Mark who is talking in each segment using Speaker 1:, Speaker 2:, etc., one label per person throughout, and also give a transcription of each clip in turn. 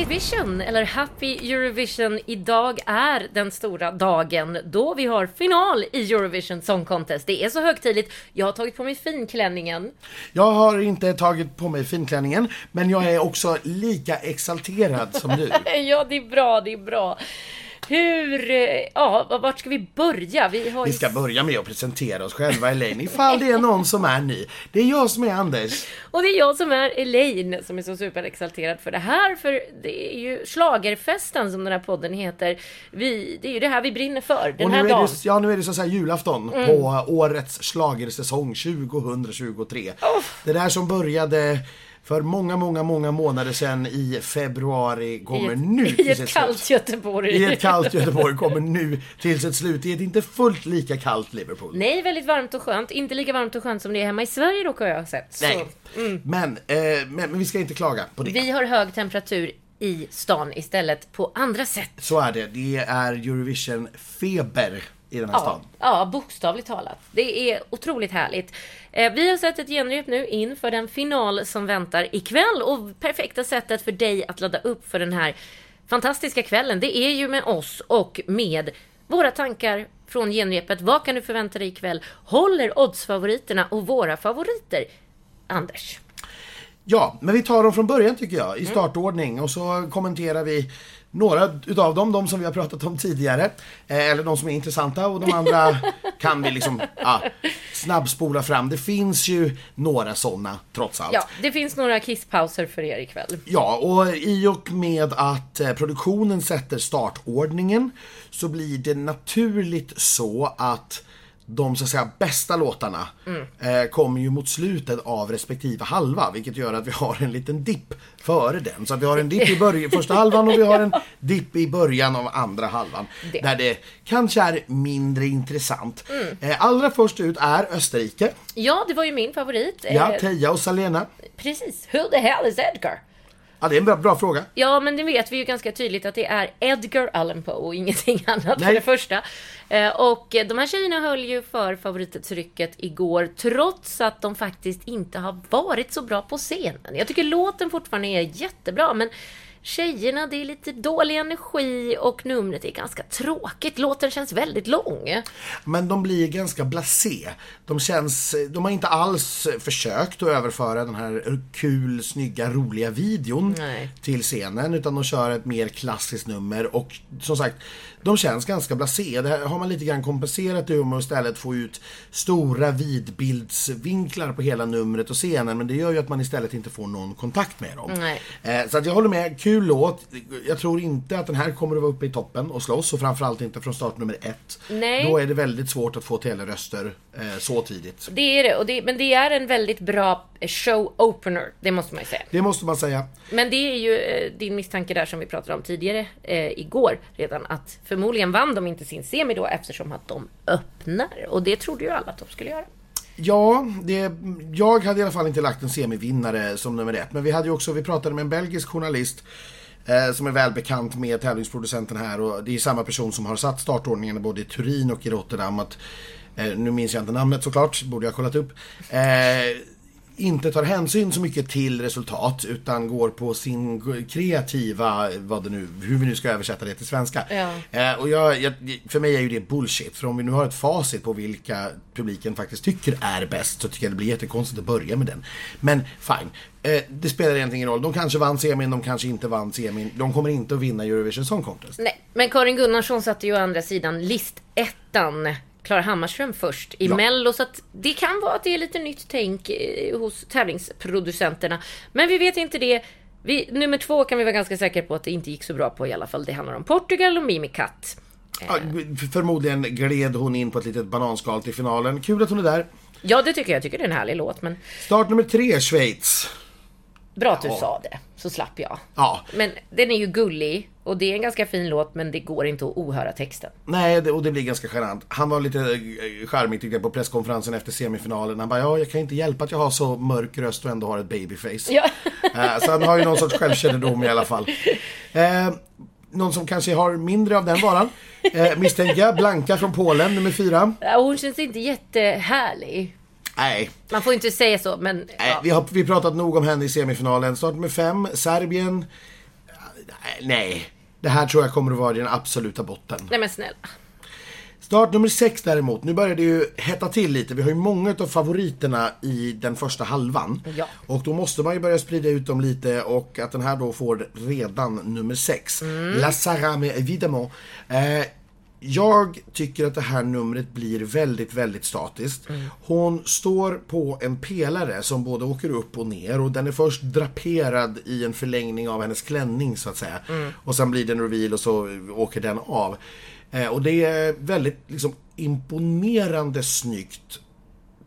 Speaker 1: Happy Vision, eller Happy Eurovision. Idag är den stora dagen då vi har final i Eurovision Song Contest. Det är så högtidligt. Jag har tagit på mig finklänningen.
Speaker 2: Jag har inte tagit på mig finklänningen, men jag är också lika exalterad som du.
Speaker 1: ja, det är bra, det är bra. Hur, eh, ja, vart ska vi börja?
Speaker 2: Vi, har vi ska börja med att presentera oss själva Elaine, ifall det är någon som är ny. Det är jag som är Anders.
Speaker 1: Och det är jag som är Elaine, som är så superexalterad för det här, för det är ju slagerfesten som den här podden heter. Vi, det är ju det här vi brinner för, den här dagen.
Speaker 2: Det, ja, nu är det så att säga julafton mm. på årets slagersäsong 2023. Oh. Det där som började för många, många, många månader sedan i februari kommer
Speaker 1: I ett,
Speaker 2: nu
Speaker 1: I ett kallt slut. Göteborg.
Speaker 2: I ett kallt Göteborg kommer nu till sitt slut i ett inte fullt lika kallt Liverpool.
Speaker 1: Nej, väldigt varmt och skönt. Inte lika varmt och skönt som det är hemma i Sverige dock har jag sett.
Speaker 2: Så. Nej, mm. men, eh, men, men vi ska inte klaga på det.
Speaker 1: Vi har hög temperatur i stan istället på andra sätt.
Speaker 2: Så är det. Det är Eurovision-feber i den här
Speaker 1: ja,
Speaker 2: stan.
Speaker 1: Ja, bokstavligt talat. Det är otroligt härligt. Eh, vi har sett ett genrep nu inför den final som väntar ikväll och perfekta sättet för dig att ladda upp för den här fantastiska kvällen, det är ju med oss och med våra tankar från genrepet. Vad kan du förvänta dig ikväll? Håller oddsfavoriterna och våra favoriter? Anders?
Speaker 2: Ja, men vi tar dem från början tycker jag, i startordning och så kommenterar vi några utav dem, de som vi har pratat om tidigare, eh, eller de som är intressanta och de andra kan vi liksom ja, snabbspola fram. Det finns ju några sådana trots allt.
Speaker 1: Ja, det finns några kisspauser för er ikväll.
Speaker 2: Ja, och i och med att eh, produktionen sätter startordningen så blir det naturligt så att de så att säga bästa låtarna mm. eh, kommer ju mot slutet av respektive halva vilket gör att vi har en liten dipp före den. Så vi har en dipp i början, första halvan och vi har en dipp i början av andra halvan. Det. Där det kanske är mindre intressant. Mm. Eh, allra först ut är Österrike.
Speaker 1: Ja, det var ju min favorit.
Speaker 2: Ja, eh, Teija och Salena.
Speaker 1: Precis. Who the hell is Edgar?
Speaker 2: Ja, det är en bra, bra, fråga.
Speaker 1: Ja, men det vet vi ju ganska tydligt att det är Edgar Allan Poe och ingenting annat Nej. för det första. Eh, och de här tjejerna höll ju för favorittrycket igår, trots att de faktiskt inte har varit så bra på scenen. Jag tycker låten fortfarande är jättebra, men tjejerna, det är lite dålig energi och numret är ganska tråkigt. Låten känns väldigt lång.
Speaker 2: Men de blir ganska blasé. De känns, de har inte alls försökt att överföra den här kul, snygga, roliga videon Nej. till scenen utan de kör ett mer klassiskt nummer och som sagt de känns ganska blasé. Det här har man lite grann kompenserat det med att istället få ut stora vidbildsvinklar på hela numret och scenen. Men det gör ju att man istället inte får någon kontakt med dem. Eh, så att jag håller med. Kul låt. Jag tror inte att den här kommer att vara uppe i toppen och slåss och framförallt inte från start nummer ett.
Speaker 1: Nej.
Speaker 2: Då är det väldigt svårt att få teleröster eh, så tidigt.
Speaker 1: Det är det, och det, men det är en väldigt bra show opener. Det måste man ju säga.
Speaker 2: Det måste man säga.
Speaker 1: Men det är ju eh, din misstanke där som vi pratade om tidigare eh, igår redan att förmodligen vann de inte sin semi då eftersom att de öppnar. Och det trodde ju alla att de skulle göra.
Speaker 2: Ja, det, jag hade i alla fall inte lagt en semivinnare som nummer ett. Men vi hade ju också, vi pratade med en belgisk journalist eh, som är välbekant med tävlingsproducenten här och det är samma person som har satt startordningen både i Turin och i Rotterdam. Att, eh, nu minns jag inte namnet såklart, borde jag ha kollat upp. Eh, inte tar hänsyn så mycket till resultat utan går på sin kreativa, vad det nu, hur vi nu ska översätta det till svenska.
Speaker 1: Ja.
Speaker 2: Eh, och jag, jag, för mig är ju det bullshit. För om vi nu har ett facit på vilka publiken faktiskt tycker är bäst så tycker jag det blir jättekonstigt att börja med den. Men fine. Eh, det spelar egentligen ingen roll. De kanske vann semin, de kanske inte vann semin. De kommer inte att vinna Eurovision Song Contest.
Speaker 1: Nej, men Karin Gunnarsson satte ju å andra sidan listettan Klara Hammarström först i ja. Mello. Så att det kan vara att det är lite nytt tänk eh, hos tävlingsproducenterna. Men vi vet inte det. Vi, nummer två kan vi vara ganska säkra på att det inte gick så bra på i alla fall. Det handlar om Portugal och Mimi Katt.
Speaker 2: Ja, förmodligen gled hon in på ett litet bananskal till finalen. Kul att hon är där.
Speaker 1: Ja, det tycker jag. Jag tycker det är en härlig låt. Men...
Speaker 2: Start nummer tre, Schweiz.
Speaker 1: Bra att du ja. sa det, så slapp jag.
Speaker 2: Ja.
Speaker 1: Men den är ju gullig och det är en ganska fin låt men det går inte att ohöra texten.
Speaker 2: Nej, och det blir ganska genant. Han var lite eh, charmig tyckte jag på presskonferensen efter semifinalen. Han bara, ja jag kan inte hjälpa att jag har så mörk röst och ändå har ett babyface.
Speaker 1: Ja.
Speaker 2: Eh, så han har ju någon sorts självkännedom i alla fall. Eh, någon som kanske har mindre av den varan. Eh, misstänker jag. Blanka från Polen, nummer fyra.
Speaker 1: Ja, hon känns inte jättehärlig.
Speaker 2: Nej.
Speaker 1: Man får inte säga så, men...
Speaker 2: Nej, vi har vi pratat nog om henne i semifinalen. Start med fem, Serbien. nej. Det här tror jag kommer att vara den absoluta botten.
Speaker 1: Nej men snälla.
Speaker 2: Start nummer sex däremot, nu börjar det ju hetta till lite. Vi har ju många av favoriterna i den första halvan.
Speaker 1: Ja.
Speaker 2: Och då måste man ju börja sprida ut dem lite och att den här då får redan nummer sex. Mm. La Sarame évidemment. Eh, jag tycker att det här numret blir väldigt, väldigt statiskt. Mm. Hon står på en pelare som både åker upp och ner och den är först draperad i en förlängning av hennes klänning så att säga. Mm. Och sen blir det en reveal och så åker den av. Eh, och det är väldigt liksom, imponerande snyggt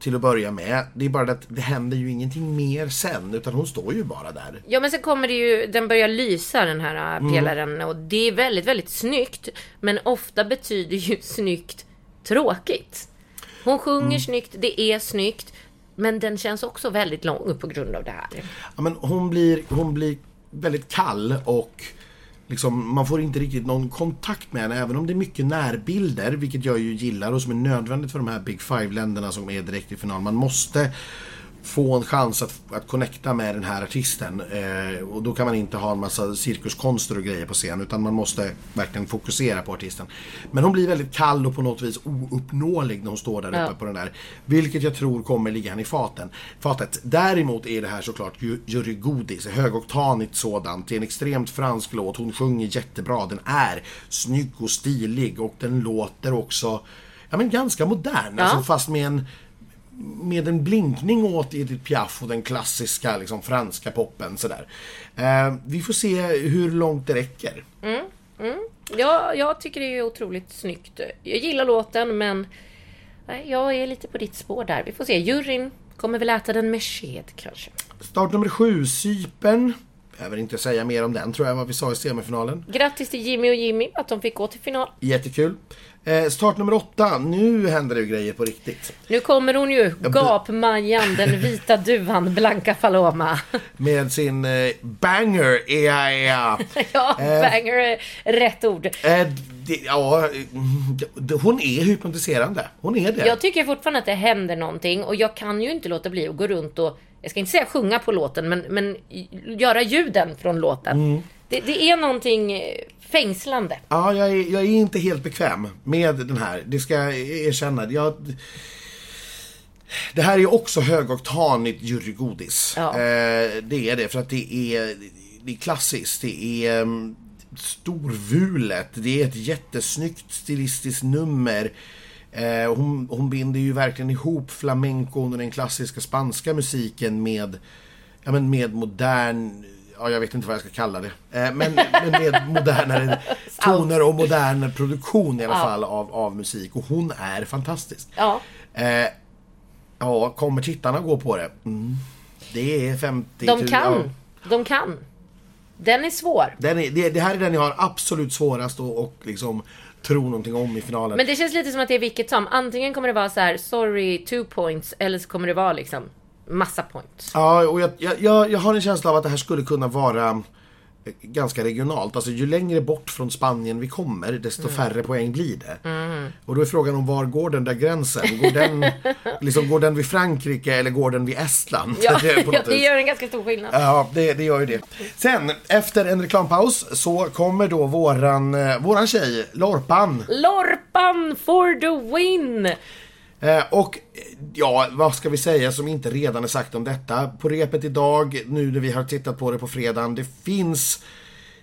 Speaker 2: till att börja med. Det är bara det att det händer ju ingenting mer sen utan hon står ju bara där.
Speaker 1: Ja men sen kommer det ju, den börjar lysa den här äh, pelaren mm. och det är väldigt, väldigt snyggt. Men ofta betyder ju snyggt tråkigt. Hon sjunger mm. snyggt, det är snyggt. Men den känns också väldigt lång på grund av det här.
Speaker 2: Ja men hon blir, hon blir väldigt kall och liksom, man får inte riktigt någon kontakt med henne även om det är mycket närbilder, vilket jag ju gillar och som är nödvändigt för de här Big Five-länderna som är direkt i final. Man måste få en chans att, att connecta med den här artisten. Eh, och då kan man inte ha en massa cirkuskonster och grejer på scen utan man måste verkligen fokusera på artisten. Men hon blir väldigt kall och på något vis ouppnåelig när hon står där uppe ja. på den där. Vilket jag tror kommer ligga henne i faten. fatet. Däremot är det här såklart jurygodis, högoktanigt sådant. Det är en extremt fransk låt. Hon sjunger jättebra. Den är snygg och stilig och den låter också ja, men ganska modern. Ja. Alltså, fast med en med en blinkning åt Edith Piaf och den klassiska liksom, franska poppen. Sådär. Eh, vi får se hur långt det räcker.
Speaker 1: Mm, mm. Ja, jag tycker det är otroligt snyggt. Jag gillar låten men jag är lite på ditt spår där. Vi får se. Juryn kommer väl äta den med sked kanske.
Speaker 2: Start nummer sju, Sypen. Behöver inte säga mer om den tror jag vad vi sa i semifinalen.
Speaker 1: Grattis till Jimmy och Jimmy att de fick gå till final.
Speaker 2: Jättekul. Eh, start nummer åtta. Nu händer det ju grejer på riktigt.
Speaker 1: Nu kommer hon ju. Gapmajan, den vita duvan, Blanca Faloma.
Speaker 2: Med sin eh, banger, ea ea.
Speaker 1: ja, eh, banger är rätt ord.
Speaker 2: Eh, det, ja, hon är hypnotiserande. Hon är det.
Speaker 1: Jag tycker fortfarande att det händer någonting och jag kan ju inte låta bli att gå runt och, jag ska inte säga sjunga på låten, men, men göra ljuden från låten. Mm. Det, det, är någonting eh, fängslande.
Speaker 2: Ja, jag är, jag är inte helt bekväm med den här. Det ska jag erkänna. Jag, det här är också högoktanigt jurygodis. Ja. Eh, det är det, för att det är, det är klassiskt. Det är um, storvulet. Det är ett jättesnyggt stilistiskt nummer. Eh, hon, hon binder ju verkligen ihop flamenco och den klassiska spanska musiken med, ja, men med modern ja, jag vet inte vad jag ska kalla det. Eh, men, men med modernare toner och modern produktion i alla ja. fall av, av musik. Och hon är fantastisk.
Speaker 1: Ja.
Speaker 2: Eh, ja, kommer tittarna gå på det? Mm. Det är 50
Speaker 1: De kan. Ja. De kan. Den är svår.
Speaker 2: Den är, det, det, här är den jag har absolut svårast att och liksom tro någonting om i finalen.
Speaker 1: Men det känns lite som att det är vilket som. Antingen kommer det vara så här, sorry, two points. Eller så kommer det vara liksom massa points.
Speaker 2: Ja, och jag, jag, jag har en känsla av att det här skulle kunna vara eh, ganska regionalt. Alltså ju längre bort från Spanien vi kommer desto mm. färre poäng blir det. Mm. Och då är frågan om var går den där gränsen? Går den, liksom, går den vid Frankrike eller går den vid Estland?
Speaker 1: Ja, det, det gör en ganska stor skillnad.
Speaker 2: Ja, det, det gör ju det. Sen efter en reklampaus så kommer då våran, eh, våran tjej Lorpan.
Speaker 1: Lorpan for the win!
Speaker 2: Eh, och ja, vad ska vi säga som inte redan är sagt om detta? På repet idag, nu när vi har tittat på det på fredagen, det finns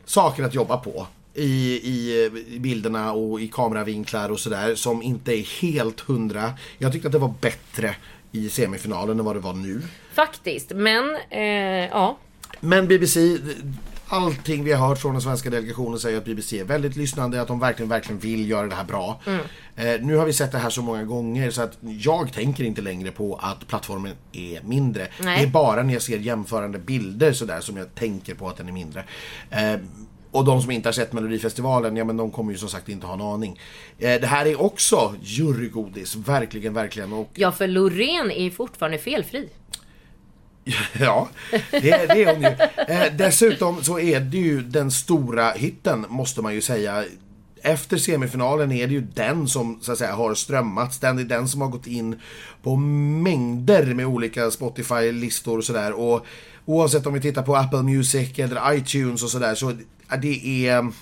Speaker 2: saker att jobba på. I, i, bilderna och i kameravinklar och sådär som inte är helt hundra. Jag tyckte att det var bättre i semifinalen än vad det var nu.
Speaker 1: Faktiskt, men eh, ja.
Speaker 2: Men BBC, allting vi har hört från den svenska delegationen säger att BBC är väldigt lyssnande, att de verkligen, verkligen vill göra det här bra. Mm. Eh, nu har vi sett det här så många gånger så att jag tänker inte längre på att plattformen är mindre. Nej. Det är bara när jag ser jämförande bilder sådär som jag tänker på att den är mindre. Eh, och de som inte har sett Melodifestivalen, ja men de kommer ju som sagt inte ha en aning. Eh, det här är också jurygodis, verkligen, verkligen. Och...
Speaker 1: Ja, för Loreen är fortfarande felfri.
Speaker 2: Ja, det, det är hon ju. Eh, dessutom så är det ju den stora hitten, måste man ju säga. Efter semifinalen är det ju den som så att säga har strömmats. Den är den som har gått in på mängder med olika Spotify-listor och sådär. Och oavsett om vi tittar på Apple Music eller iTunes och sådär så det är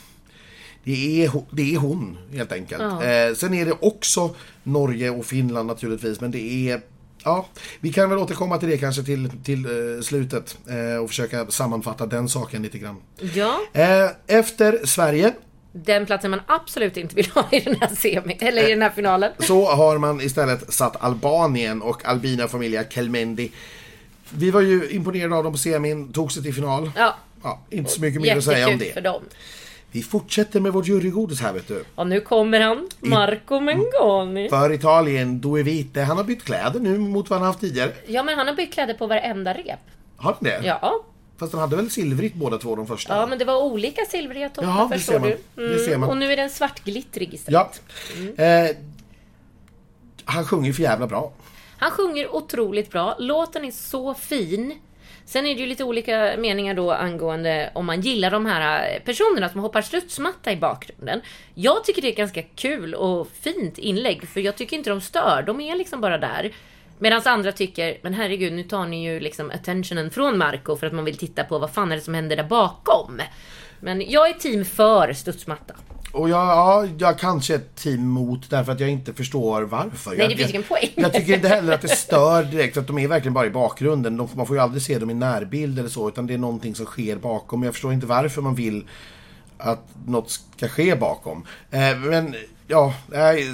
Speaker 2: det är, det är hon helt enkelt. Ja. Eh, sen är det också Norge och Finland naturligtvis. Men det är Ja, vi kan väl återkomma till det kanske till, till uh, slutet uh, och försöka sammanfatta den saken lite grann.
Speaker 1: Ja.
Speaker 2: Uh, efter Sverige
Speaker 1: den platsen man absolut inte vill ha i den här semi, eller i den här finalen.
Speaker 2: Så har man istället satt Albanien och Albina Familia Kelmendi. Vi var ju imponerade av dem på semin, tog sig till final.
Speaker 1: Ja.
Speaker 2: ja inte så mycket mer att säga om det.
Speaker 1: för dem.
Speaker 2: Vi fortsätter med vårt jurygodis här vet du.
Speaker 1: Och nu kommer han, Marco Mengoni.
Speaker 2: För Italien, Due Vite. Han har bytt kläder nu mot vad han haft tidigare.
Speaker 1: Ja, men han har bytt kläder på varenda rep.
Speaker 2: Har han det?
Speaker 1: Ja.
Speaker 2: Fast han hade väl silvrigt båda två de första?
Speaker 1: Ja, men det var olika silvriga toppar Jaha, förstår ser man. du. Mm. Det ser man. Och nu är den svartglittrig istället.
Speaker 2: Ja. Mm. Eh, han sjunger för jävla bra.
Speaker 1: Han sjunger otroligt bra. Låten är så fin. Sen är det ju lite olika meningar då angående om man gillar de här eh, personerna som hoppar studsmatta i bakgrunden. Jag tycker det är ett ganska kul och fint inlägg, för jag tycker inte de stör. De är liksom bara där. Medan andra tycker, men herregud, nu tar ni ju liksom attentionen från Marco för att man vill titta på vad fan är det som händer där bakom. Men jag är team för studsmatta.
Speaker 2: Och jag, ja, jag kanske är team mot därför att jag inte förstår varför.
Speaker 1: Nej, det finns ingen poäng.
Speaker 2: Jag tycker inte heller att det stör direkt för att de är verkligen bara i bakgrunden. De, man får ju aldrig se dem i närbild eller så utan det är någonting som sker bakom. Jag förstår inte varför man vill att något ska ske bakom. Eh, men ja,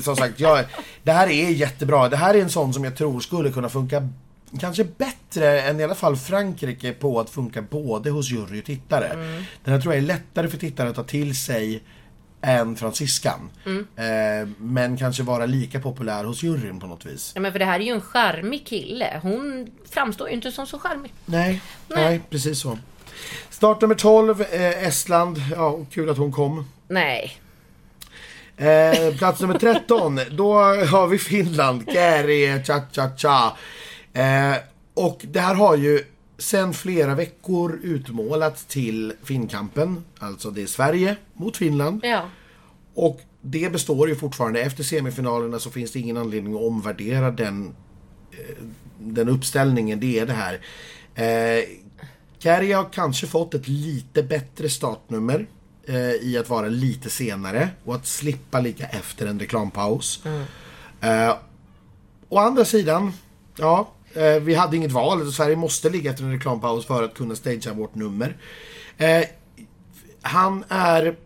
Speaker 2: som sagt, jag, det här är jättebra. Det här är en sån som jag tror skulle kunna funka kanske bättre än i alla fall Frankrike på att funka både hos jury och tittare. Mm. Den här tror jag är lättare för tittare att ta till sig än fransiskan. Mm. Eh, men kanske vara lika populär hos juryn på något vis.
Speaker 1: Ja, men för det här är ju en charmig kille. Hon framstår ju inte som så charmig.
Speaker 2: Nej, nej. nej precis så. Start nummer 12, eh, Estland. Ja, kul att hon kom.
Speaker 1: Nej.
Speaker 2: Eh, plats nummer 13, då har vi Finland. Kääri, cha-cha-cha. Eh, och det här har ju sen flera veckor utmålats till Finnkampen. Alltså det är Sverige mot Finland.
Speaker 1: Ja.
Speaker 2: Och det består ju fortfarande. Efter semifinalerna så finns det ingen anledning att omvärdera den, eh, den uppställningen. Det är det här. Eh, Kari har kanske fått ett lite bättre startnummer eh, i att vara lite senare och att slippa ligga efter en reklampaus. Mm. Eh, å andra sidan, ja, Eh, vi hade inget val. Sverige måste ligga efter en reklampaus för att kunna stagea vårt nummer. Eh, han är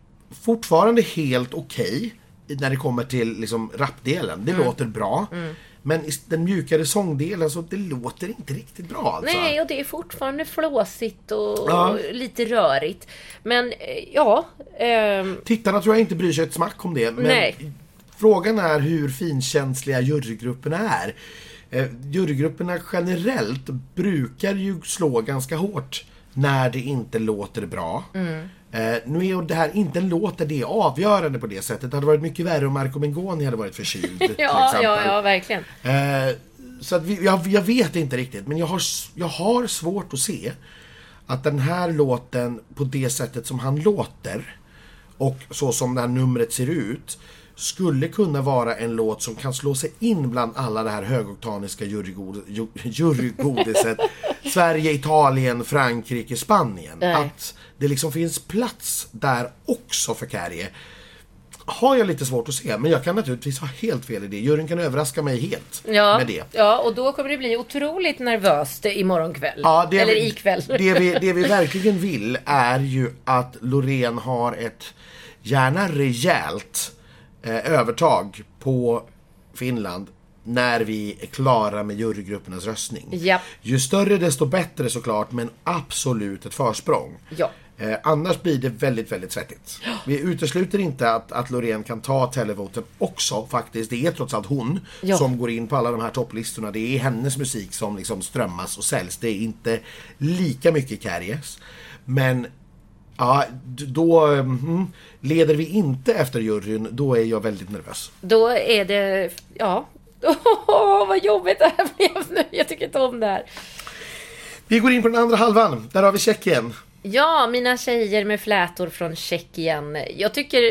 Speaker 2: fortfarande helt okej okay när det kommer till liksom, rapdelen. Det mm. låter bra. Mm. Men den mjukare sångdelen, så det låter inte riktigt bra alltså.
Speaker 1: Nej, och det är fortfarande flåsigt och, ja. lite rörigt. Men, eh, ja.
Speaker 2: Eh... Tittarna tror jag inte bryr sig ett smack om det. Men
Speaker 1: Nej.
Speaker 2: frågan är hur finkänsliga jurygrupperna är. Eh, jurygrupperna generellt brukar ju slå ganska hårt när det inte låter bra. Mm. Eh, nu är det här inte en låt där det är avgörande på det sättet. Det hade varit mycket värre om Marco Mengoni hade varit förkyld.
Speaker 1: ja, ja, ja, verkligen.
Speaker 2: Eh, så att vi, jag, jag, vet inte riktigt, men jag har, jag har svårt att se att den här låten på det sättet som han låter och så som det här numret ser ut skulle kunna vara en låt som kan slå sig in bland alla det här högoktaniska jurygodiset. Sverige, Italien, Frankrike, Spanien. Nej. Att det liksom finns plats där också för Kärje. Har jag lite svårt att se, men jag kan naturligtvis ha helt fel i det. Juryn kan överraska mig helt
Speaker 1: ja,
Speaker 2: med det.
Speaker 1: Ja, och då kommer det bli otroligt nervöst imorgon kväll. Ja, Eller vi, ikväll.
Speaker 2: Det vi, det vi verkligen vill är ju att Loreen har ett, gärna rejält, övertag på Finland när vi är klara med jurygruppernas röstning.
Speaker 1: Yep.
Speaker 2: Ju större desto bättre såklart, men absolut ett försprång.
Speaker 1: Ja.
Speaker 2: Eh, annars blir det väldigt, väldigt svettigt. Ja. Vi utesluter inte att, att Loreen kan ta televoten också faktiskt. Det är trots allt hon ja. som går in på alla de här topplistorna. Det är hennes musik som liksom strömmas och säljs. Det är inte lika mycket Kärjes. Men Ja, då mm, leder vi inte efter juryn, då är jag väldigt nervös.
Speaker 1: Då är det, ja, oh, vad jobbigt det här blev nu. Jag tycker inte om det här.
Speaker 2: Vi går in på den andra halvan. Där har vi Tjeckien.
Speaker 1: Ja, mina tjejer med flätor från Tjeckien. Jag tycker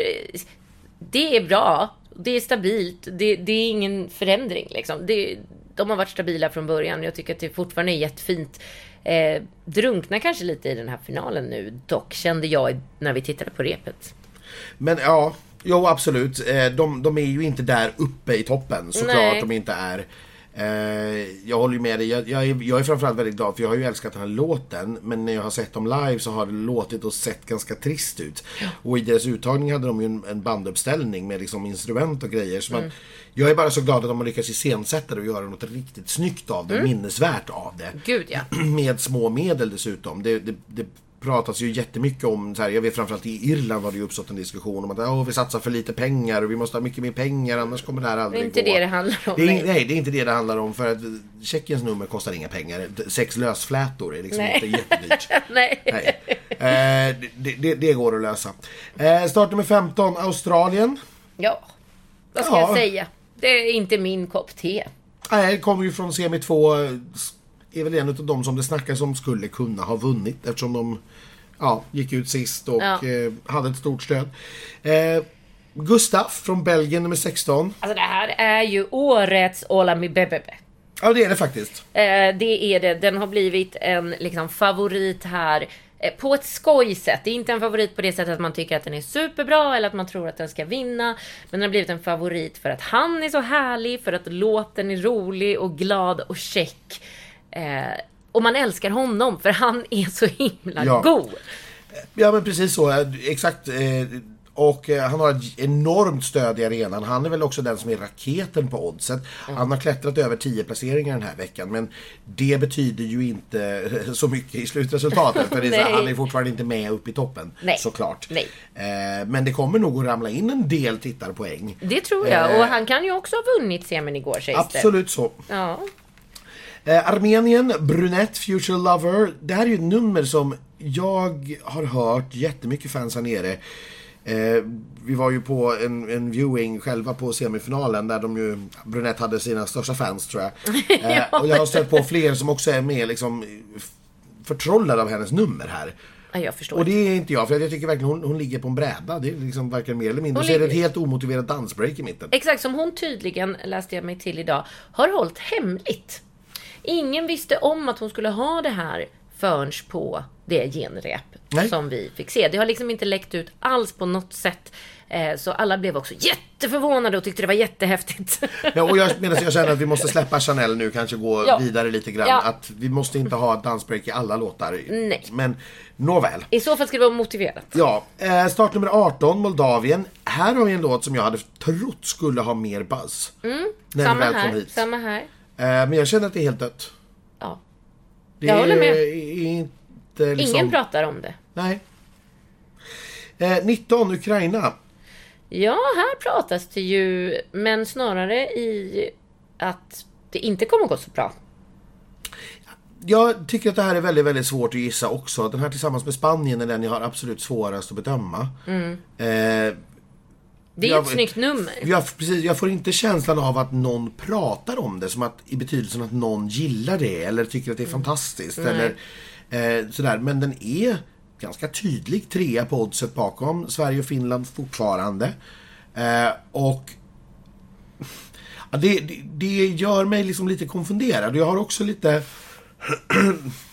Speaker 1: det är bra. Det är stabilt. Det, det är ingen förändring liksom. Det, de har varit stabila från början. Jag tycker att det fortfarande är jättefint. Eh, drunknar kanske lite i den här finalen nu, dock kände jag när vi tittade på repet.
Speaker 2: Men ja, jo absolut. Eh, de, de är ju inte där uppe i toppen såklart de inte är. Eh, jag håller med dig. Jag, jag, är, jag är framförallt väldigt glad för jag har ju älskat den här låten. Men när jag har sett dem live så har det låtit och sett ganska trist ut. Ja. Och i deras uttagning hade de ju en, en banduppställning med liksom instrument och grejer. Så man, mm. Jag är bara så glad att de har lyckats iscensätta det och göra något riktigt snyggt av det. Mm. Minnesvärt av det.
Speaker 1: Gud ja.
Speaker 2: Med små medel dessutom. Det, det, det pratas ju jättemycket om, så här, jag vet framförallt i Irland har det ju uppstått en diskussion om att oh, vi satsar för lite pengar och vi måste ha mycket mer pengar annars kommer det här aldrig
Speaker 1: gå. Det är inte
Speaker 2: gå.
Speaker 1: det det handlar om.
Speaker 2: Det är, nej, det är inte det det handlar om för att Tjeckiens nummer kostar inga pengar. Sex lösflätor är liksom nej. inte jättedyrt.
Speaker 1: nej. nej.
Speaker 2: Eh, det, det, det, går att lösa. Eh, start nummer 15, Australien.
Speaker 1: Ja, vad ska ja. jag säga? Det är inte min kopp te.
Speaker 2: Nej, det kommer ju från semi 2 är väl en av de som det snackas om skulle kunna ha vunnit eftersom de ja, gick ut sist och ja. eh, hade ett stort stöd. Eh, Gustaf från Belgien nummer 16.
Speaker 1: Alltså det här är ju årets Olami Bebebe.
Speaker 2: Ja det är det faktiskt.
Speaker 1: Eh, det är det. Den har blivit en liksom, favorit här. Eh, på ett skojsätt. Det är inte en favorit på det sättet att man tycker att den är superbra eller att man tror att den ska vinna. Men den har blivit en favorit för att han är så härlig, för att låten är rolig och glad och check. Eh, och man älskar honom för han är så himla ja. god.
Speaker 2: Ja men precis så, exakt. Eh, och eh, han har ett enormt stöd i arenan. Han är väl också den som är raketen på oddset. Han har klättrat över 10 placeringar den här veckan. Men det betyder ju inte så mycket i slutresultatet. för det är så, han är fortfarande inte med upp i toppen.
Speaker 1: Nej.
Speaker 2: Såklart.
Speaker 1: Nej.
Speaker 2: men det kommer nog att ramla in en del tittarpoäng.
Speaker 1: Det tror jag. och han kan ju också ha vunnit semin igår sägs
Speaker 2: Absolut så.
Speaker 1: Ja.
Speaker 2: Eh, Armenien, Brunette, Future Lover. Det här är ju ett nummer som jag har hört jättemycket fans här nere. Eh, vi var ju på en, en, viewing själva på semifinalen där de ju, Brunette hade sina största fans tror jag. Eh, och jag har stött på fler som också är med liksom förtrollade av hennes nummer här.
Speaker 1: Jag förstår.
Speaker 2: Och det är inte jag, för jag tycker verkligen hon, hon ligger på en bräda. Det är liksom varken mer eller mindre. Hon så ligger... är det ett helt omotiverat dansbreak i mitten.
Speaker 1: Exakt, som hon tydligen, läste jag mig till idag, har hållit hemligt. Ingen visste om att hon skulle ha det här förrän på det genrep Nej. som vi fick se. Det har liksom inte läckt ut alls på något sätt. Eh, så alla blev också jätteförvånade och tyckte det var jättehäftigt.
Speaker 2: Ja, och jag, medan jag känner att vi måste släppa Chanel nu, kanske gå ja. vidare lite grann. Ja. Att vi måste inte ha ett dansbreak i alla låtar.
Speaker 1: Nej.
Speaker 2: Men nåväl.
Speaker 1: I så fall ska det vara motiverat.
Speaker 2: Ja. Eh, start nummer 18, Moldavien. Här har vi en låt som jag hade trott skulle ha mer buzz.
Speaker 1: Mm. Samma här. Samma här.
Speaker 2: Eh, men jag känner att det är helt dött.
Speaker 1: Ja.
Speaker 2: Det jag håller med. Inte
Speaker 1: liksom... Ingen pratar om det.
Speaker 2: Nej. Eh, 19, Ukraina.
Speaker 1: Ja, här pratas det ju, men snarare i att det inte kommer gå så bra.
Speaker 2: Jag tycker att det här är väldigt, väldigt svårt att gissa också. Den här tillsammans med Spanien är den jag har absolut svårast att bedöma.
Speaker 1: Mm. Eh, det är jag, ett snyggt nummer.
Speaker 2: Jag, precis, jag får inte känslan av att någon pratar om det som att i betydelsen att någon gillar det eller tycker att det är mm. fantastiskt. Eller, eh, sådär. Men den är ganska tydlig trea på oddset bakom Sverige och Finland fortfarande. Eh, och ja, det, det, det, gör mig liksom lite konfunderad. Jag har också lite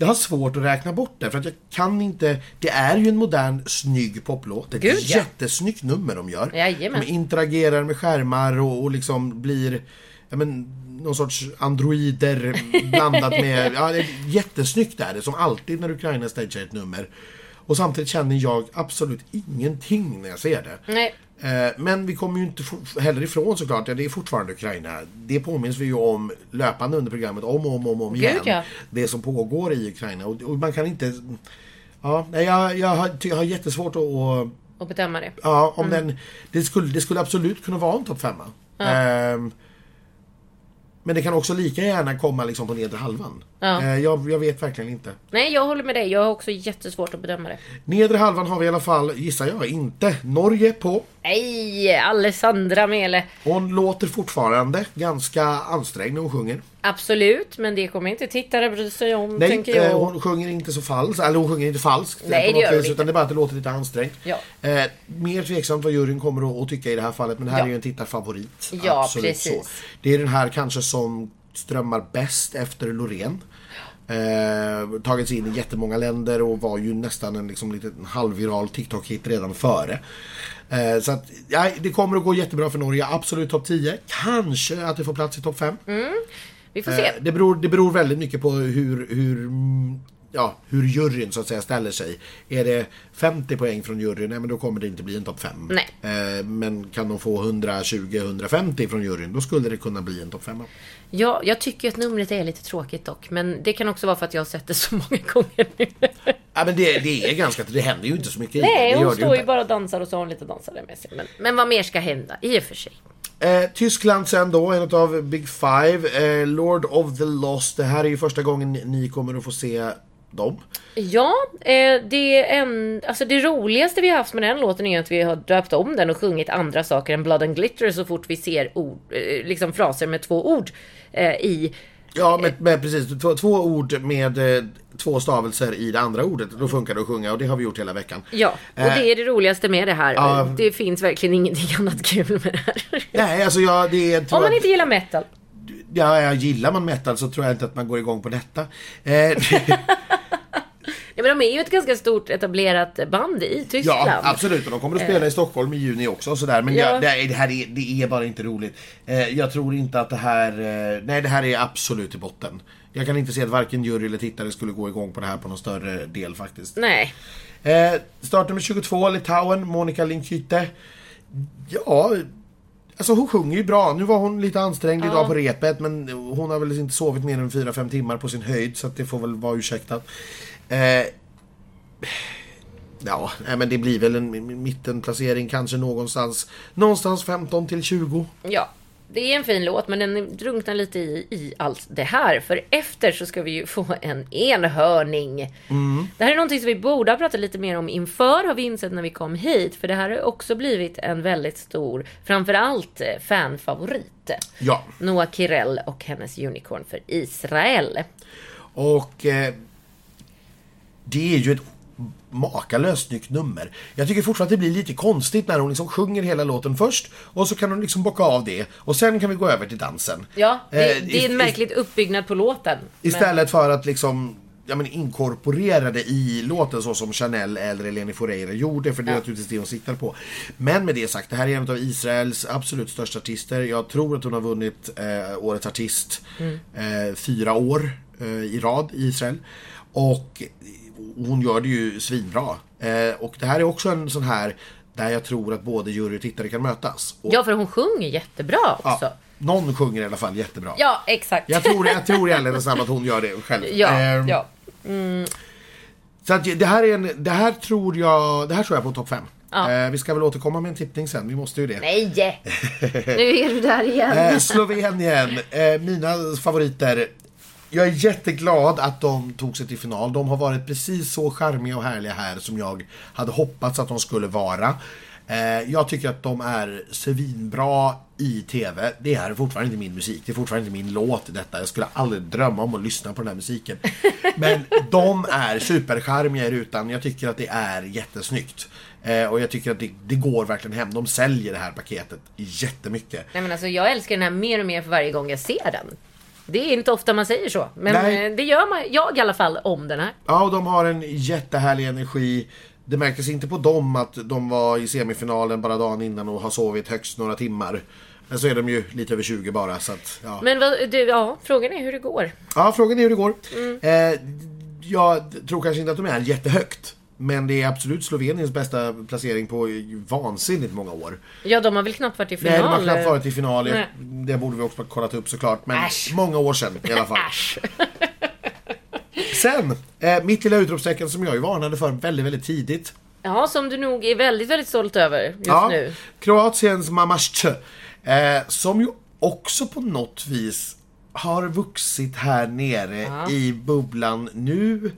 Speaker 2: Jag har svårt att räkna bort det för att jag kan inte Det är ju en modern snygg poplåt. Ett Gud, ja. jättesnyggt nummer de gör.
Speaker 1: Jajamän.
Speaker 2: De interagerar med skärmar och, och liksom blir ja, men, någon sorts androider blandat med... Ja, det är jättesnyggt är det som alltid när Ukraina stagear ett nummer. Och samtidigt känner jag absolut ingenting när jag ser det.
Speaker 1: Nej.
Speaker 2: Eh, men vi kommer ju inte heller ifrån såklart, ja, det är fortfarande Ukraina. Det påminns vi ju om löpande under programmet om och om, om, om igen.
Speaker 1: ja.
Speaker 2: Det som pågår i Ukraina. Och, och man kan inte... Ja, jag, jag, har, jag har jättesvårt att... Och,
Speaker 1: och bedöma det.
Speaker 2: Ja, om mm. den... Det skulle, det skulle absolut kunna vara en topp femma. Ja. Um, men det kan också lika gärna komma liksom på nedre halvan. Ja. Eh, jag, jag, vet verkligen inte.
Speaker 1: Nej, jag håller med dig. Jag har också jättesvårt att bedöma det.
Speaker 2: Nedre halvan har vi i alla fall, gissar jag, inte Norge på.
Speaker 1: Nej, Alessandra Mele.
Speaker 2: Hon låter fortfarande ganska ansträngd när hon sjunger.
Speaker 1: Absolut, men det kommer inte tittare bry sig om,
Speaker 2: Nej,
Speaker 1: tänker jag.
Speaker 2: Eh, hon sjunger inte så falskt, eller hon sjunger inte falskt.
Speaker 1: Nej, det gör vis,
Speaker 2: Utan det är bara att det låter lite ansträngt.
Speaker 1: Ja.
Speaker 2: Eh, mer tveksamt vad juryn kommer att, att tycka i det här fallet, men det här ja. är ju en tittarfavorit.
Speaker 1: Ja, Absolut precis. Så.
Speaker 2: Det är den här kanske som strömmar bäst efter Loreen. Eh, tagits in i jättemånga länder och var ju nästan en liksom, liten halvviral TikTok-hit redan före. Eh, så att, ja, det kommer att gå jättebra för Norge. Absolut topp 10. Kanske att det får plats i topp 5.
Speaker 1: Mm. Vi får se. Eh,
Speaker 2: det, beror, det beror väldigt mycket på hur, hur ja, hur juryn så att säga ställer sig. Är det 50 poäng från juryn, nej, men då kommer det inte bli en topp 5. Eh, men kan de få 120-150 från juryn, då skulle det kunna bli en topp 5.
Speaker 1: Ja, jag tycker att numret är lite tråkigt dock. Men det kan också vara för att jag har sett det så många gånger nu.
Speaker 2: Ja, men det, det är ganska... Det händer ju inte så mycket
Speaker 1: Nej,
Speaker 2: hon
Speaker 1: står ju bara och dansar och så har hon lite dansare med sig. Men, men vad mer ska hända, i och för sig.
Speaker 2: Eh, Tyskland sen då, en av Big Five. Eh, Lord of the Lost. Det här är ju första gången ni kommer att få se dem.
Speaker 1: Ja, eh, det, en, alltså det roligaste vi har haft med den låten är att vi har döpt om den och sjungit andra saker än Blood and Glitter så fort vi ser ord, eh, liksom fraser med två ord eh, i.
Speaker 2: Ja, med, med precis. Två, två, ord med två stavelser i det andra ordet. Då funkar det att sjunga och det har vi gjort hela veckan.
Speaker 1: Ja, och det är det roligaste med det här. Uh, det finns verkligen ingenting annat kul med det här.
Speaker 2: Nej, alltså jag... Det är,
Speaker 1: Om man inte gillar metal.
Speaker 2: Ja, gillar man metal så tror jag inte att man går igång på detta.
Speaker 1: Ja, men de är ju ett ganska stort etablerat band i Tyskland.
Speaker 2: Ja, absolut. Och de kommer att spela i Stockholm i juni också. Och sådär. Men ja. jag, det, här är, det är bara inte roligt. Eh, jag tror inte att det här... Eh, nej, det här är absolut i botten. Jag kan inte se att varken jury eller tittare skulle gå igång på det här på någon större del faktiskt.
Speaker 1: Nej.
Speaker 2: Eh, startnummer 22, Litauen, Monica Linkyte. Ja, Alltså hon sjunger ju bra. Nu var hon lite ansträngd ja. idag på repet men hon har väl inte sovit mer än 4-5 timmar på sin höjd så det får väl vara ursäktat. Eh, ja, men det blir väl en mittenplacering kanske någonstans. Någonstans 15 till 20.
Speaker 1: Ja, det är en fin låt men den drunknar lite i, i allt det här. För efter så ska vi ju få en enhörning. Mm. Det här är någonting som vi borde ha pratat lite mer om inför har vi insett när vi kom hit. För det här har också blivit en väldigt stor, framförallt eh, fanfavorit.
Speaker 2: Ja.
Speaker 1: Noah Kirell och hennes Unicorn för Israel.
Speaker 2: Och eh, det är ju ett makalöst snyggt nummer. Jag tycker fortfarande att det blir lite konstigt när hon liksom sjunger hela låten först och så kan hon liksom bocka av det och sen kan vi gå över till dansen.
Speaker 1: Ja, det, eh, det är en märkligt uppbyggnad på låten.
Speaker 2: Istället men... för att liksom ja, men inkorporera det i låten så som Chanel eller Eleni Foureira gjorde för det är ja. naturligtvis det hon siktar på. Men med det sagt, det här är en av Israels absolut största artister. Jag tror att hon har vunnit eh, Årets artist mm. eh, fyra år eh, i rad i Israel. Och hon gör det ju svinbra. Eh, och det här är också en sån här där jag tror att både jury och tittare kan mötas. Och,
Speaker 1: ja, för hon sjunger jättebra också. Ja,
Speaker 2: någon sjunger i alla fall jättebra.
Speaker 1: Ja, exakt.
Speaker 2: Jag tror, jag tror i ärlighetens namn att hon gör det själv.
Speaker 1: Ja, eh, ja. Mm.
Speaker 2: Så att det här är en, det här tror jag, det här tror jag på topp 5. Ja. Eh, vi ska väl återkomma med en tippning sen, vi måste ju det.
Speaker 1: Nej! nu är du där igen.
Speaker 2: eh, Slovenien, eh, mina favoriter jag är jätteglad att de tog sig till final. De har varit precis så charmiga och härliga här som jag hade hoppats att de skulle vara. Eh, jag tycker att de är svinbra i TV. Det är fortfarande inte min musik. Det är fortfarande inte min låt detta. Jag skulle aldrig drömma om att lyssna på den här musiken. Men de är supercharmiga i rutan. Jag tycker att det är jättesnyggt. Eh, och jag tycker att det, det, går verkligen hem. De säljer det här paketet jättemycket.
Speaker 1: Nej men alltså jag älskar den här mer och mer för varje gång jag ser den. Det är inte ofta man säger så. Men Nej. Eh, det gör man, jag i alla fall om den här.
Speaker 2: Ja, och de har en jättehärlig energi. Det märktes inte på dem att de var i semifinalen bara dagen innan och har sovit högst några timmar. Men så är de ju lite över 20 bara så att, ja.
Speaker 1: Men vad, du, ja, frågan är hur det går.
Speaker 2: Ja, frågan är hur det går. Mm. Eh, jag tror kanske inte att de är jättehögt. Men det är absolut Sloveniens bästa placering på vansinnigt många år.
Speaker 1: Ja, de har väl knappt varit i final?
Speaker 2: Nej, de har knappt varit i final. Nej. Det borde vi också ha kollat upp såklart. Men Äsch. många år sedan i alla fall. Äsch. Sen, eh, mitt lilla utropstecken som jag ju varnade för väldigt, väldigt tidigt.
Speaker 1: Ja, som du nog är väldigt, väldigt stolt över just ja, nu.
Speaker 2: Kroatiens Mamasche. Eh, som ju också på något vis har vuxit här nere ja. i bubblan nu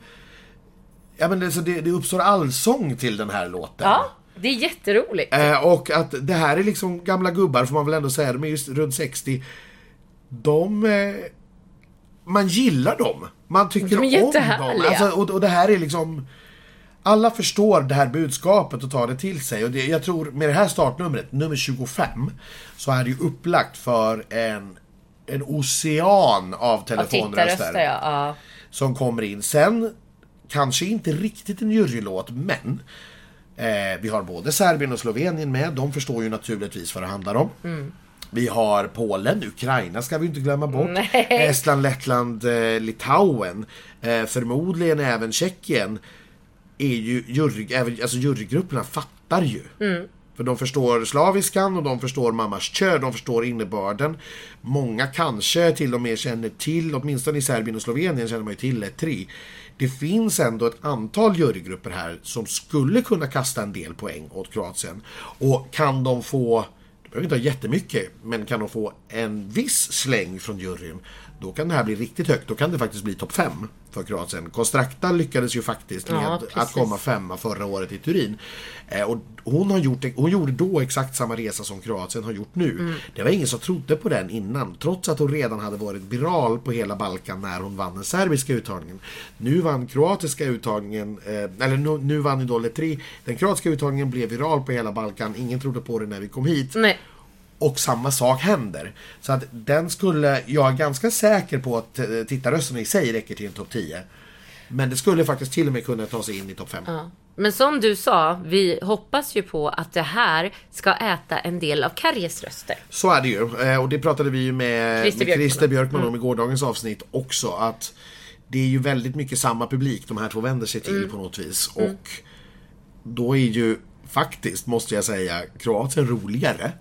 Speaker 2: ja, men det, så det, det uppstår allsång till den här låten.
Speaker 1: Ja, det är jätteroligt.
Speaker 2: Eh, och att det här är liksom gamla gubbar får man väl ändå säga, de är just runt 60. De... Eh, man gillar dem. Man tycker de om dem. Alltså, och, och det här är liksom... Alla förstår det här budskapet och tar det till sig. Och det, jag tror med det här startnumret, nummer 25, så är det ju upplagt för en, en ocean av telefonröster.
Speaker 1: Ja.
Speaker 2: som kommer in. Sen kanske inte riktigt en jurylåt, men eh, vi har både Serbien och Slovenien med. De förstår ju naturligtvis vad det handlar om. Mm. Vi har Polen, Ukraina ska vi inte glömma bort. Nej. Estland, Lettland, eh, Litauen. Eh, förmodligen även Tjeckien. Är ju jury, alltså jurygrupperna fattar ju. Mm. För de förstår slaviskan och de förstår mammas kö, de förstår innebörden. Många kanske till och med känner till, åtminstone i Serbien och Slovenien känner man ju till ett tri. Det finns ändå ett antal jurygrupper här som skulle kunna kasta en del poäng åt Kroatien. Och kan de få behöver inte ha jättemycket, men kan de få en viss släng från juryn, då kan det här bli riktigt högt. Då kan det faktiskt bli topp 5 för Kroatien. Konstrakta lyckades ju faktiskt med ja, att komma femma förra året i Turin. Eh, och hon, har gjort, hon gjorde då exakt samma resa som Kroatien har gjort nu. Mm. Det var ingen som trodde på den innan, trots att hon redan hade varit viral på hela Balkan när hon vann den serbiska uttagningen. Nu vann kroatiska uttagningen, eh, eller nu, nu vann Idol 3. Den kroatiska uttagningen blev viral på hela Balkan. Ingen trodde på det när vi kom hit.
Speaker 1: Nej.
Speaker 2: Och samma sak händer. Så att den skulle, jag är ganska säker på att eh, tittarrösterna i sig räcker till en topp 10. Men det skulle faktiskt till och med kunna ta sig in i topp 5. Ja.
Speaker 1: Men som du sa, vi hoppas ju på att det här ska äta en del av Karjes röster.
Speaker 2: Så är det ju. Eh, och det pratade vi ju med Christer Björkman, med Christer Björkman om mm. i gårdagens avsnitt också. Att det är ju väldigt mycket samma publik de här två vänder sig till mm. på något vis. Mm. Och då är ju faktiskt, måste jag säga, Kroatien roligare.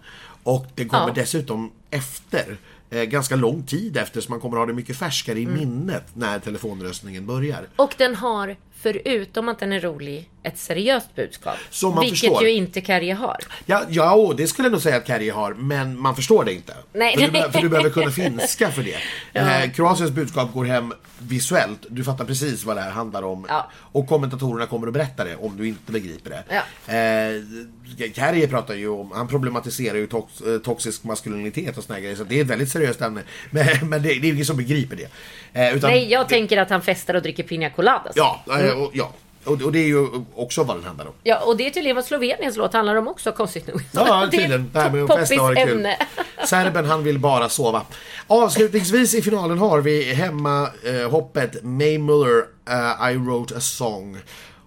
Speaker 2: Och det kommer ja. dessutom efter eh, ganska lång tid efter så man kommer ha det mycket färskare i mm. minnet när telefonröstningen börjar.
Speaker 1: Och den har förutom att den är rolig, ett seriöst budskap. Som man vilket förstår. ju inte Carrie har.
Speaker 2: Ja, ja det skulle jag nog säga att Carrie har, men man förstår det inte.
Speaker 1: Nej.
Speaker 2: För, du, för du behöver kunna finska för det. Ja. Eh, Kroatiens budskap går hem visuellt. Du fattar precis vad det här handlar om. Ja. Och kommentatorerna kommer att berätta det om du inte begriper det. Ja. Eh, Carrie pratar ju om, han problematiserar ju tox, eh, toxisk maskulinitet och såna grejer. Så det är ett väldigt seriöst ämne. Men, men det, det är ingen som begriper det.
Speaker 1: Eh, utan, Nej, jag det, tänker att han festar och dricker pina coladas.
Speaker 2: Ja, mm. och, ja. Och, och, det är ju också vad den handlar om.
Speaker 1: Ja, och det är tydligen vad Sloveniens låt handlar om också, konstigt nog.
Speaker 2: Ja, tydligen. Det här med att festa och kul. Serben, han vill bara sova. Avslutningsvis i finalen har vi hemma eh, hoppet May Muller, uh, I wrote a song.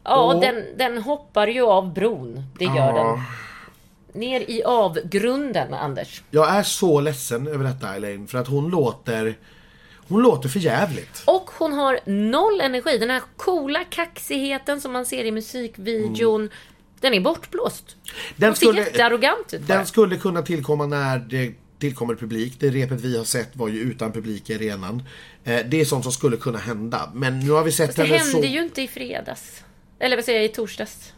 Speaker 1: Ja, och, den, den hoppar ju av bron. Det gör ja. den. Ner i avgrunden, Anders.
Speaker 2: Jag är så ledsen över detta, Elaine, för att hon låter hon låter för jävligt.
Speaker 1: Och hon har noll energi. Den här coola kaxigheten som man ser i musikvideon. Mm. Den är bortblåst. Den hon skulle, ser jättearrogant ut.
Speaker 2: Den skulle kunna tillkomma när det tillkommer publik. Det repet vi har sett var ju utan publik i arenan. Eh, det är sånt som skulle kunna hända. Men nu har vi sett
Speaker 1: henne så... Det hände ju inte i fredags. Eller vad säger jag, i torsdags.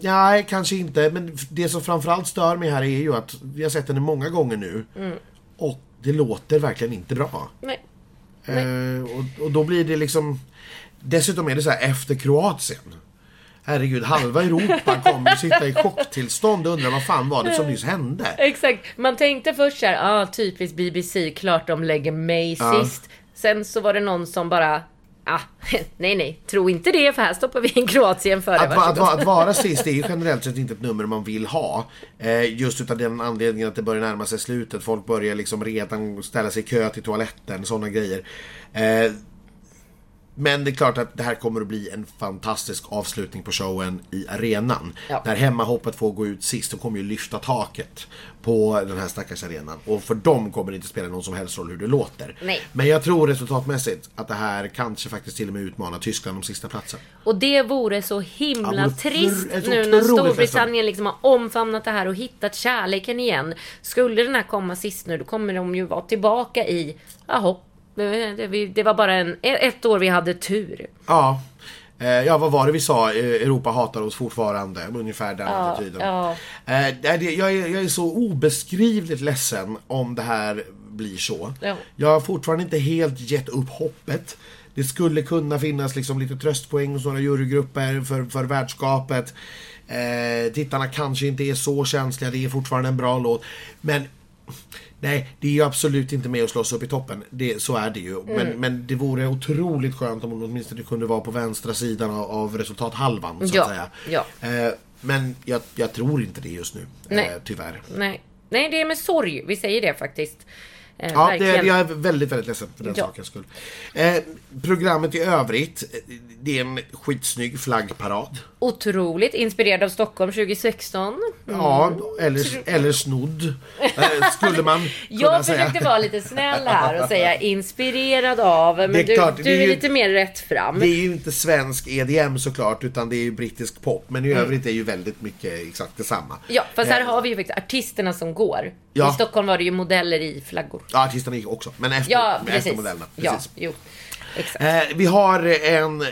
Speaker 2: Nej, kanske inte. Men det som framförallt stör mig här är ju att vi har sett henne många gånger nu. Mm. Och det låter verkligen inte bra.
Speaker 1: Nej.
Speaker 2: Eh, och, och, då blir det liksom... Dessutom är det så här efter Kroatien. Herregud, halva Europa kommer sitta i chocktillstånd och undra vad fan var det som nyss hände?
Speaker 1: Exakt. Man tänkte först så här, ah, typiskt BBC, klart de lägger mig ja. sist. Sen så var det någon som bara, Ah, nej, nej, tro inte det för här stoppar vi in Kroatien före.
Speaker 2: Att, att, att, vara sist är ju generellt sett inte ett nummer man vill ha. Eh, just utav den anledningen att det börjar närma sig slutet. Folk börjar liksom redan ställa sig i kö till toaletten, sådana grejer. Eh, men det är klart att det här kommer att bli en fantastisk avslutning på showen i arenan. Ja. När hemmahoppet får gå ut sist, då kommer ju lyfta taket på den här stackars arenan. Och för dem kommer det inte spela någon som helst roll hur det låter.
Speaker 1: Nej.
Speaker 2: Men jag tror resultatmässigt att det här kanske faktiskt till och med utmanar Tyskland om sista platsen.
Speaker 1: Och det vore så himla ja, trist nu när Storbritannien liksom har omfamnat det här och hittat kärleken igen. Skulle den här komma sist nu, då kommer de ju vara tillbaka i, jaha, det var bara en, ett år vi hade tur.
Speaker 2: Ja. Eh, ja, vad var det vi sa? Eh, Europa hatar oss fortfarande. Ungefär den ja, attityden. Ja. Eh, jag, är, jag är så obeskrivligt ledsen om det här blir så. Ja. Jag har fortfarande inte helt gett upp hoppet. Det skulle kunna finnas liksom lite tröstpoäng hos några jurygrupper för, för värdskapet. Eh, tittarna kanske inte är så känsliga, det är fortfarande en bra låt. Men Nej, det är ju absolut inte med att slåss upp i toppen. Det, så är det ju. Mm. Men, men det vore otroligt skönt om hon åtminstone kunde vara på vänstra sidan av, av resultathalvan. Så ja, att säga.
Speaker 1: Ja.
Speaker 2: Eh, men jag, jag, tror inte det just nu.
Speaker 1: Nej.
Speaker 2: Eh, tyvärr.
Speaker 1: Nej. Nej, det är med sorg vi säger det faktiskt.
Speaker 2: Eh, ja, det, jag är väldigt, väldigt ledsen för den ja. sakens skull. Eh, programmet i övrigt, eh, det är en skitsnygg flaggparad.
Speaker 1: Otroligt inspirerad av Stockholm 2016. Mm.
Speaker 2: Ja, eller, eller snodd. Eh, skulle man
Speaker 1: Jag säga. försökte vara lite snäll här och säga inspirerad av. Men är du, klart, du är, ju, lite mer rätt fram.
Speaker 2: Det är ju inte svensk EDM såklart, utan det är ju brittisk pop. Men i mm. övrigt är ju väldigt mycket exakt detsamma.
Speaker 1: Ja, fast här eh. har vi ju faktiskt artisterna som går. Ja. I Stockholm var det ju modeller i flaggor.
Speaker 2: Ja, artisterna gick också. Men efter, ja, efter modellerna.
Speaker 1: Precis. Ja, jo. Exakt.
Speaker 2: Eh, vi har en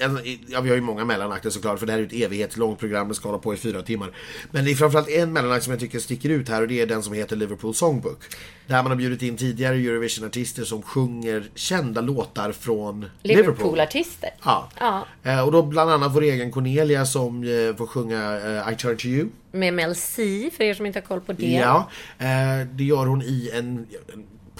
Speaker 2: en, ja, vi har ju många mellanakter såklart för det här är ett evighetslångt program, det ska hålla på i fyra timmar. Men det är framförallt en mellanakt som jag tycker sticker ut här och det är den som heter Liverpool Songbook. Där man har bjudit in tidigare Eurovision-artister som sjunger kända låtar från Liverpool.
Speaker 1: Liverpool-artister?
Speaker 2: Ja. ja. Eh, och då bland annat vår egen Cornelia som eh, får sjunga eh, I Turn To You.
Speaker 1: Med Mel C, för er som inte har koll på det.
Speaker 2: Ja, det gör hon i en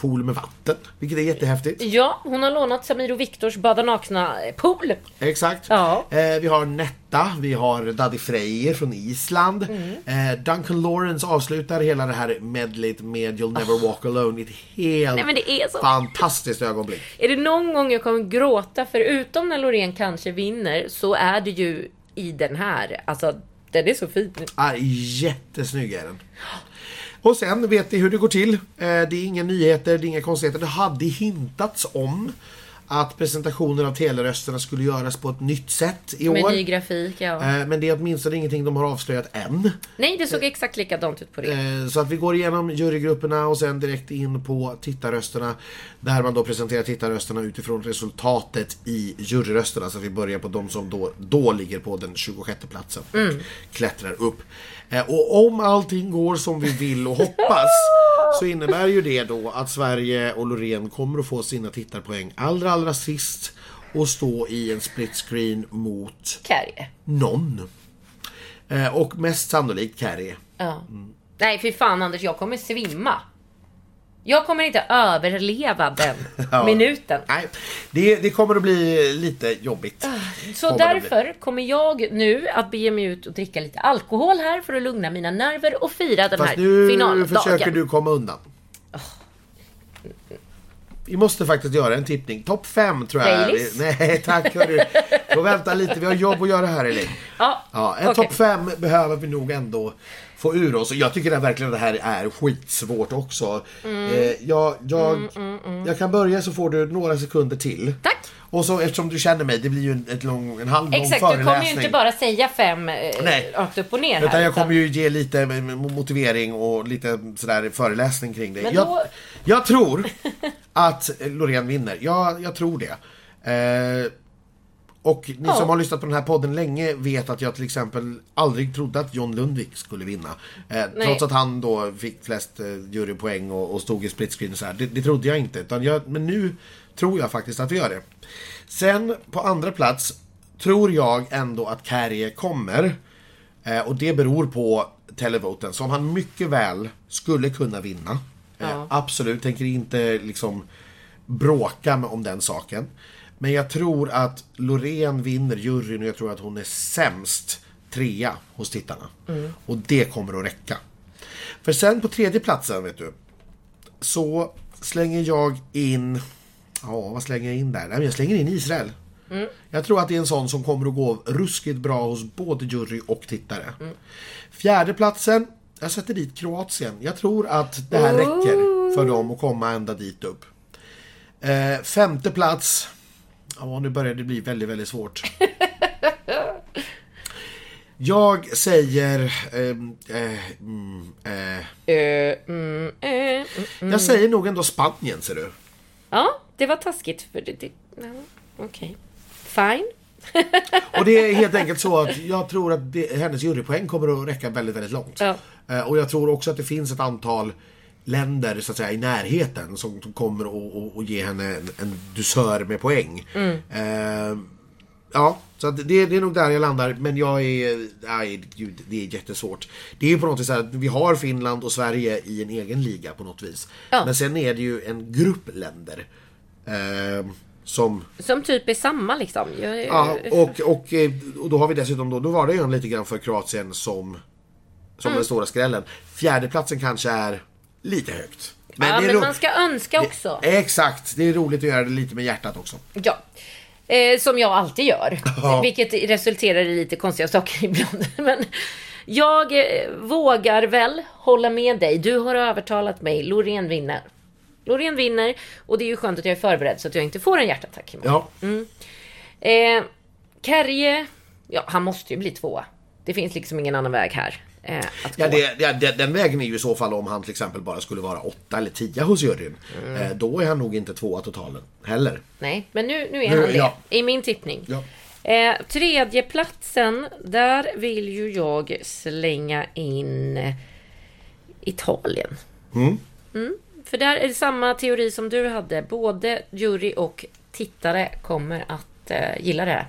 Speaker 2: pool med vatten. Vilket är jättehäftigt.
Speaker 1: Ja, hon har lånat Samir och Viktors bada nakna-pool.
Speaker 2: Exakt. Ja. Eh, vi har Netta, vi har Daddy Freyr från Island. Mm. Eh, Duncan Lawrence avslutar hela det här medlet med You'll Never oh. Walk Alone. Ett helt
Speaker 1: Nej,
Speaker 2: fantastiskt ögonblick.
Speaker 1: Är det någon gång jag kommer gråta, förutom när Loreen kanske vinner, så är det ju i den här. Alltså, den är så fin.
Speaker 2: Ah, jättesnygg är den. Och sen vet ni hur det går till. Eh, det är inga nyheter, det är inga konstigheter. Det hade hintats om att presentationen av telerösterna skulle göras på ett nytt sätt i år.
Speaker 1: Med ny grafik, ja.
Speaker 2: Eh, men det är åtminstone ingenting de har avslöjat än.
Speaker 1: Nej, det såg exakt likadant ut på det.
Speaker 2: Eh, så att vi går igenom jurygrupperna och sen direkt in på tittarrösterna. Där man då presenterar tittarrösterna utifrån resultatet i juryrösterna. Så att vi börjar på de som då, då ligger på den 26 platsen. Mm. Klättrar upp. Eh, och om allting går som vi vill och hoppas så innebär ju det då att Sverige och Loreen kommer att få sina tittarpoäng allra, allra sist och stå i en split screen mot
Speaker 1: Carrie.
Speaker 2: någon. Eh, och mest sannolikt Carrie.
Speaker 1: Ja. Mm. Nej, för fan Anders, jag kommer svimma. Jag kommer inte överleva den ja. minuten.
Speaker 2: Nej, det, det, kommer att bli lite jobbigt. Ah,
Speaker 1: så kommer därför kommer jag nu att bege mig ut och dricka lite alkohol här för att lugna mina nerver och fira den Fast här nu finaldagen.
Speaker 2: försöker du komma undan. Oh. Vi måste faktiskt göra en tippning. Topp 5 tror jag.
Speaker 1: Baileys?
Speaker 2: Nej tack hörru. Får vänta lite, vi har jobb att göra här Elin.
Speaker 1: Ja,
Speaker 2: ja, en okay. topp 5 behöver vi nog ändå få ur oss. Jag tycker att verkligen det här är skitsvårt också. Mm. Eh, jag, jag, mm, mm, mm, jag kan börja så får du några sekunder till.
Speaker 1: Tack!
Speaker 2: Och så eftersom du känner mig, det blir ju en, ett lång, en halv lång
Speaker 1: Exakt,
Speaker 2: föreläsning.
Speaker 1: du kommer ju inte bara säga fem eh, rakt upp och ner
Speaker 2: här. Utan jag kommer ju ge lite motivering och lite sådär föreläsning kring det.
Speaker 1: Men
Speaker 2: jag, då... jag tror att Loreen vinner. Jag, jag tror det. Eh, och ni ja. som har lyssnat på den här podden länge vet att jag till exempel aldrig trodde att John Lundvik skulle vinna. Eh, trots att han då fick flest eh, jurypoäng och, och stod i split screen och så här. Det, det trodde jag inte. Jag, men nu tror jag faktiskt att vi gör det. Sen på andra plats tror jag ändå att Carrie kommer. Eh, och det beror på televoten som han mycket väl skulle kunna vinna. Eh, ja. Absolut, tänker inte liksom bråka om den saken. Men jag tror att Loreen vinner juryn och jag tror att hon är sämst trea hos tittarna. Mm. Och det kommer att räcka. För sen på tredje platsen, vet du, så slänger jag in... Ja, vad slänger jag in där? Nej, jag slänger in Israel. Mm. Jag tror att det är en sån som kommer att gå ruskigt bra hos både jury och tittare. Mm. Fjärde platsen, jag sätter dit Kroatien. Jag tror att det här oh. räcker för dem att komma ända dit upp. Eh, femte plats, Ja, nu börjar det bli väldigt, väldigt svårt. Jag säger... Eh, eh, mm, eh.
Speaker 1: mm, eh, mm,
Speaker 2: jag säger nog ändå Spanien, ser du.
Speaker 1: Ja, det var taskigt. För det, det, ja, Okej. Okay. Fine.
Speaker 2: och det är helt enkelt så att jag tror att det, hennes jurypoäng kommer att räcka väldigt, väldigt långt. Ja. Och jag tror också att det finns ett antal länder så att säga i närheten som, kommer att ge henne en, en dusör med poäng. Mm. Eh, ja, så det, det, är nog där jag landar. Men jag är... Nej, gud, det är jättesvårt. Det är ju på något vis så att vi har Finland och Sverige i en egen liga på något vis. Ja. Men sen är det ju en grupp länder. Eh, som...
Speaker 1: Som typ är samma liksom.
Speaker 2: Ja, och, och, eh, och då har vi dessutom då, då var det ju lite grann för Kroatien som som mm. den stora skrällen. Fjärdeplatsen kanske är lite högt.
Speaker 1: Men ja, men man ska önska också.
Speaker 2: Det, exakt, det är roligt att göra det lite med hjärtat också.
Speaker 1: Ja. Eh, som jag alltid gör. Ja. Vilket resulterar i lite konstiga saker ibland. Men jag eh, vågar väl hålla med dig. Du har övertalat mig. Loreen vinner. Loreen vinner och det är ju skönt att jag är förberedd så att jag inte får en hjärtattack
Speaker 2: Ja.
Speaker 1: Mm. Eh, Kerje, ja han måste ju bli tvåa. Det finns liksom ingen annan väg här. Eh,
Speaker 2: ja, det, det, den vägen är ju i så fall om han till exempel bara skulle vara åtta eller tio hos juryn. Mm. Eh, då är han nog inte tvåa totalen heller.
Speaker 1: Nej, men nu, nu är han det. Ja. I min tippning.
Speaker 2: Ja.
Speaker 1: Eh, tredje platsen, där vill ju jag slänga in Italien.
Speaker 2: Mm.
Speaker 1: Mm, för där är det samma teori som du hade. Både jury och tittare kommer att eh, gilla det här.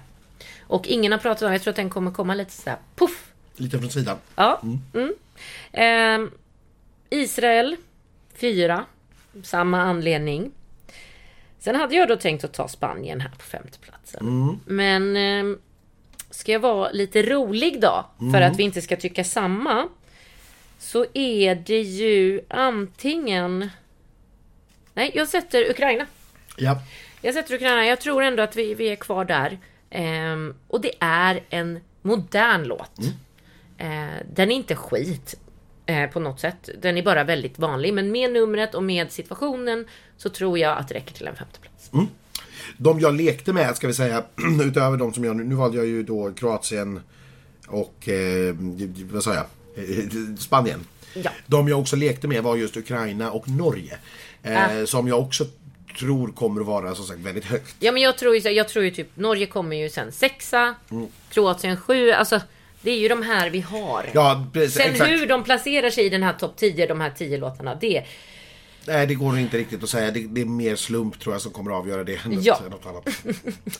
Speaker 1: Och ingen har pratat om, jag tror att den kommer komma lite såhär puff.
Speaker 2: Lite från sidan.
Speaker 1: Ja. Mm. Eh, Israel, fyra. Samma anledning. Sen hade jag då tänkt att ta Spanien här på femteplatsen.
Speaker 2: Mm.
Speaker 1: Men eh, ska jag vara lite rolig då, för mm. att vi inte ska tycka samma. Så är det ju antingen... Nej, jag sätter Ukraina.
Speaker 2: Ja.
Speaker 1: Jag sätter Ukraina. Jag tror ändå att vi, vi är kvar där. Eh, och det är en modern låt. Mm. Eh, den är inte skit eh, på något sätt. Den är bara väldigt vanlig. Men med numret och med situationen så tror jag att det räcker till en femteplats.
Speaker 2: Mm. De jag lekte med, ska vi säga, utöver de som jag nu... Nu valde jag ju då Kroatien och... Eh, vad sa jag? Eh, Spanien.
Speaker 1: Ja.
Speaker 2: De jag också lekte med var just Ukraina och Norge. Äh. Som jag också tror kommer att vara som sagt väldigt högt.
Speaker 1: Ja men jag tror ju, jag tror ju typ Norge kommer ju sen sexa, mm. Kroatien sju, alltså det är ju de här vi har.
Speaker 2: Ja, precis,
Speaker 1: Sen
Speaker 2: exakt.
Speaker 1: hur de placerar sig i den här topp 10, de här 10 låtarna, det...
Speaker 2: Nej, det går inte riktigt att säga. Det, det, är mer slump tror jag som kommer att avgöra det.
Speaker 1: Ja.
Speaker 2: Något annat.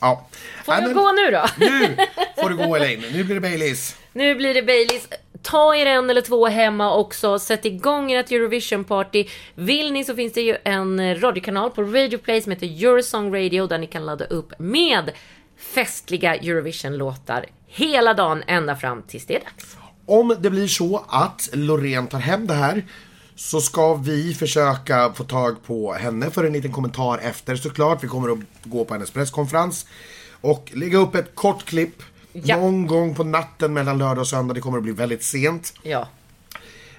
Speaker 2: ja.
Speaker 1: Får Nej, du gå nu då?
Speaker 2: nu får du gå Elaine. Nu blir det Baileys.
Speaker 1: Nu blir det Baileys. Ta er en eller två hemma också. Sätt igång ert Eurovision-party. Vill ni så finns det ju en radiokanal på Radio Play som heter Eurosong Radio där ni kan ladda upp med festliga Eurovision-låtar hela dagen ända fram tills det är dags.
Speaker 2: Om det blir så att Loreen tar hem det här så ska vi försöka få tag på henne för en liten kommentar efter såklart. Vi kommer att gå på hennes presskonferens och lägga upp ett kort klipp ja. någon gång på natten mellan lördag och söndag. Det kommer att bli väldigt sent.
Speaker 1: Ja.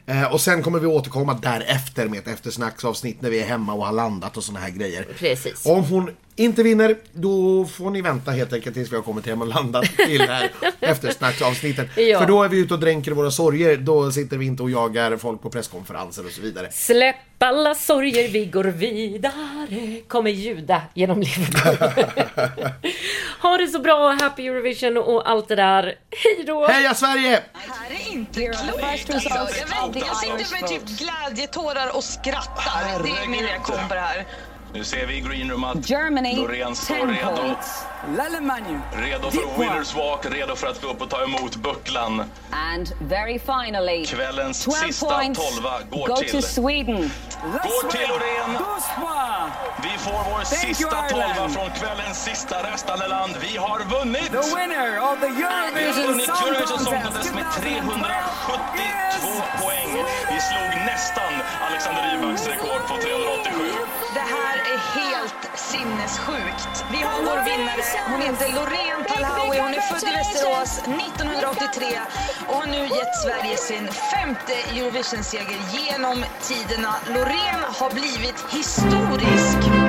Speaker 2: Eh, och sen kommer vi återkomma därefter med ett eftersnacksavsnitt när vi är hemma och har landat och såna här grejer.
Speaker 1: Precis.
Speaker 2: Om hon inte vinner, då får ni vänta helt enkelt tills vi har kommit hem och landat till det här eftersnacksavsnittet. Ja. För då är vi ute och dränker våra sorger. Då sitter vi inte och jagar folk på presskonferenser och så vidare.
Speaker 1: Släpp alla sorger, vi går vidare. Kommer ljuda genom livet. ha det så bra, happy Eurovision och allt det där. Hej då!
Speaker 2: Heja Sverige!
Speaker 3: Det här är inte klokt. Jag, jag sitter med typ glädjetårar och skrattar. Det är min reaktion på det här.
Speaker 4: Nu ser vi i greenroom att Germany, Loreen står redo. Redo för Winners Walk, redo för att gå upp och ta emot bucklan.
Speaker 5: And very finally,
Speaker 4: Kvällens sista tolva går
Speaker 5: go
Speaker 4: till...
Speaker 5: To Sweden.
Speaker 4: Går till Loreen. Vi får vår Thank sista tolva från kvällens sista restande land. Vi har vunnit!
Speaker 6: The winner of the Eurovision
Speaker 4: Song Contest med 372 poäng. Vi slog nästan Alexander Rybaks rekord på 387.
Speaker 3: Det här är helt sinnessjukt. Vi har vår vinnare. Hon heter Loreen Talhawi. Hon är född i Västerås 1983 och har nu gett Sverige sin femte Eurovision-seger genom tiderna. Loreen har blivit historisk